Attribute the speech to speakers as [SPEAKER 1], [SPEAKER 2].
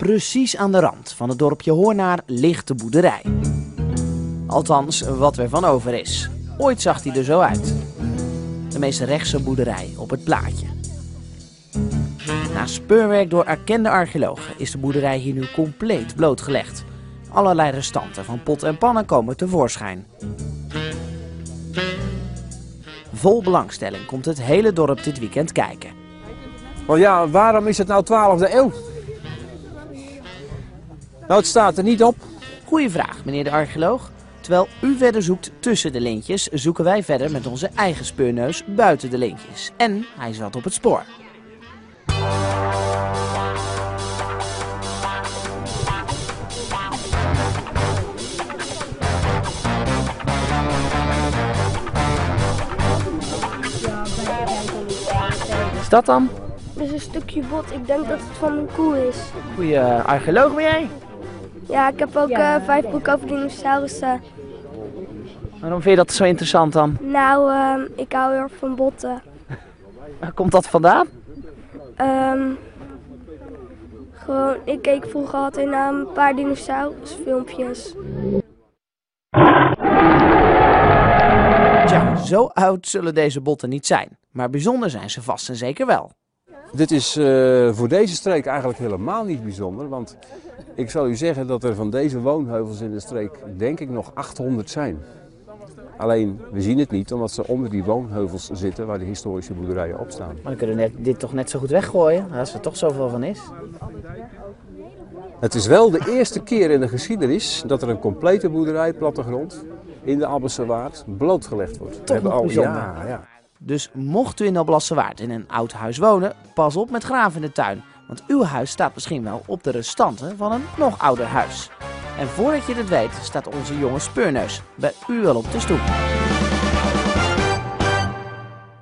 [SPEAKER 1] Precies aan de rand van het dorpje Hoornaar ligt de boerderij. Althans, wat er van over is. Ooit zag hij er zo uit. De meest rechtse boerderij op het plaatje. Na speurwerk door erkende archeologen is de boerderij hier nu compleet blootgelegd. Allerlei restanten van pot en pannen komen tevoorschijn. Vol belangstelling komt het hele dorp dit weekend kijken.
[SPEAKER 2] Want ja, waarom is het nou 12e eeuw? Nou, het staat er niet op.
[SPEAKER 1] Goeie vraag, meneer de archeoloog. Terwijl u verder zoekt tussen de lintjes, zoeken wij verder met onze eigen speurneus buiten de lintjes. En hij zat op het spoor. Is dat dan?
[SPEAKER 3] Dat is een stukje bot. Ik denk dat het van een koe is.
[SPEAKER 1] Goeie eh, archeoloog ben jij?
[SPEAKER 3] Ja, ik heb ook eh, vijf boeken over dinosaurussen.
[SPEAKER 1] Waarom vind je dat zo interessant dan?
[SPEAKER 3] Nou, ehm, ik hou heel erg van botten.
[SPEAKER 1] Waar komt dat vandaan?
[SPEAKER 3] Ehm, gewoon, ik keek vroeger altijd naar een paar dinosaurusfilmpjes.
[SPEAKER 1] Tja, zo oud zullen deze botten niet zijn. Maar bijzonder zijn ze vast en zeker wel.
[SPEAKER 2] Dit is eh, voor deze streek eigenlijk helemaal niet bijzonder. Want ik zal u zeggen dat er van deze woonheuvels in de streek denk ik nog 800 zijn. Alleen, we zien het niet omdat ze onder die woonheuvels zitten waar de historische boerderijen op staan.
[SPEAKER 1] Maar dan kunnen we dit toch net zo goed weggooien, als er toch zoveel van is.
[SPEAKER 2] Het is wel de eerste keer in de geschiedenis dat er een complete boerderij plattegrond in de Abbesse Waard blootgelegd wordt. We hebben
[SPEAKER 1] bijzonder.
[SPEAKER 2] Ja, ja.
[SPEAKER 1] Dus mocht u in Alblassewaard in een oud huis wonen, pas op met graven in de tuin. Want uw huis staat misschien wel op de restanten van een nog ouder huis. En voordat je het weet, staat onze jonge speurneus bij u al op de stoep.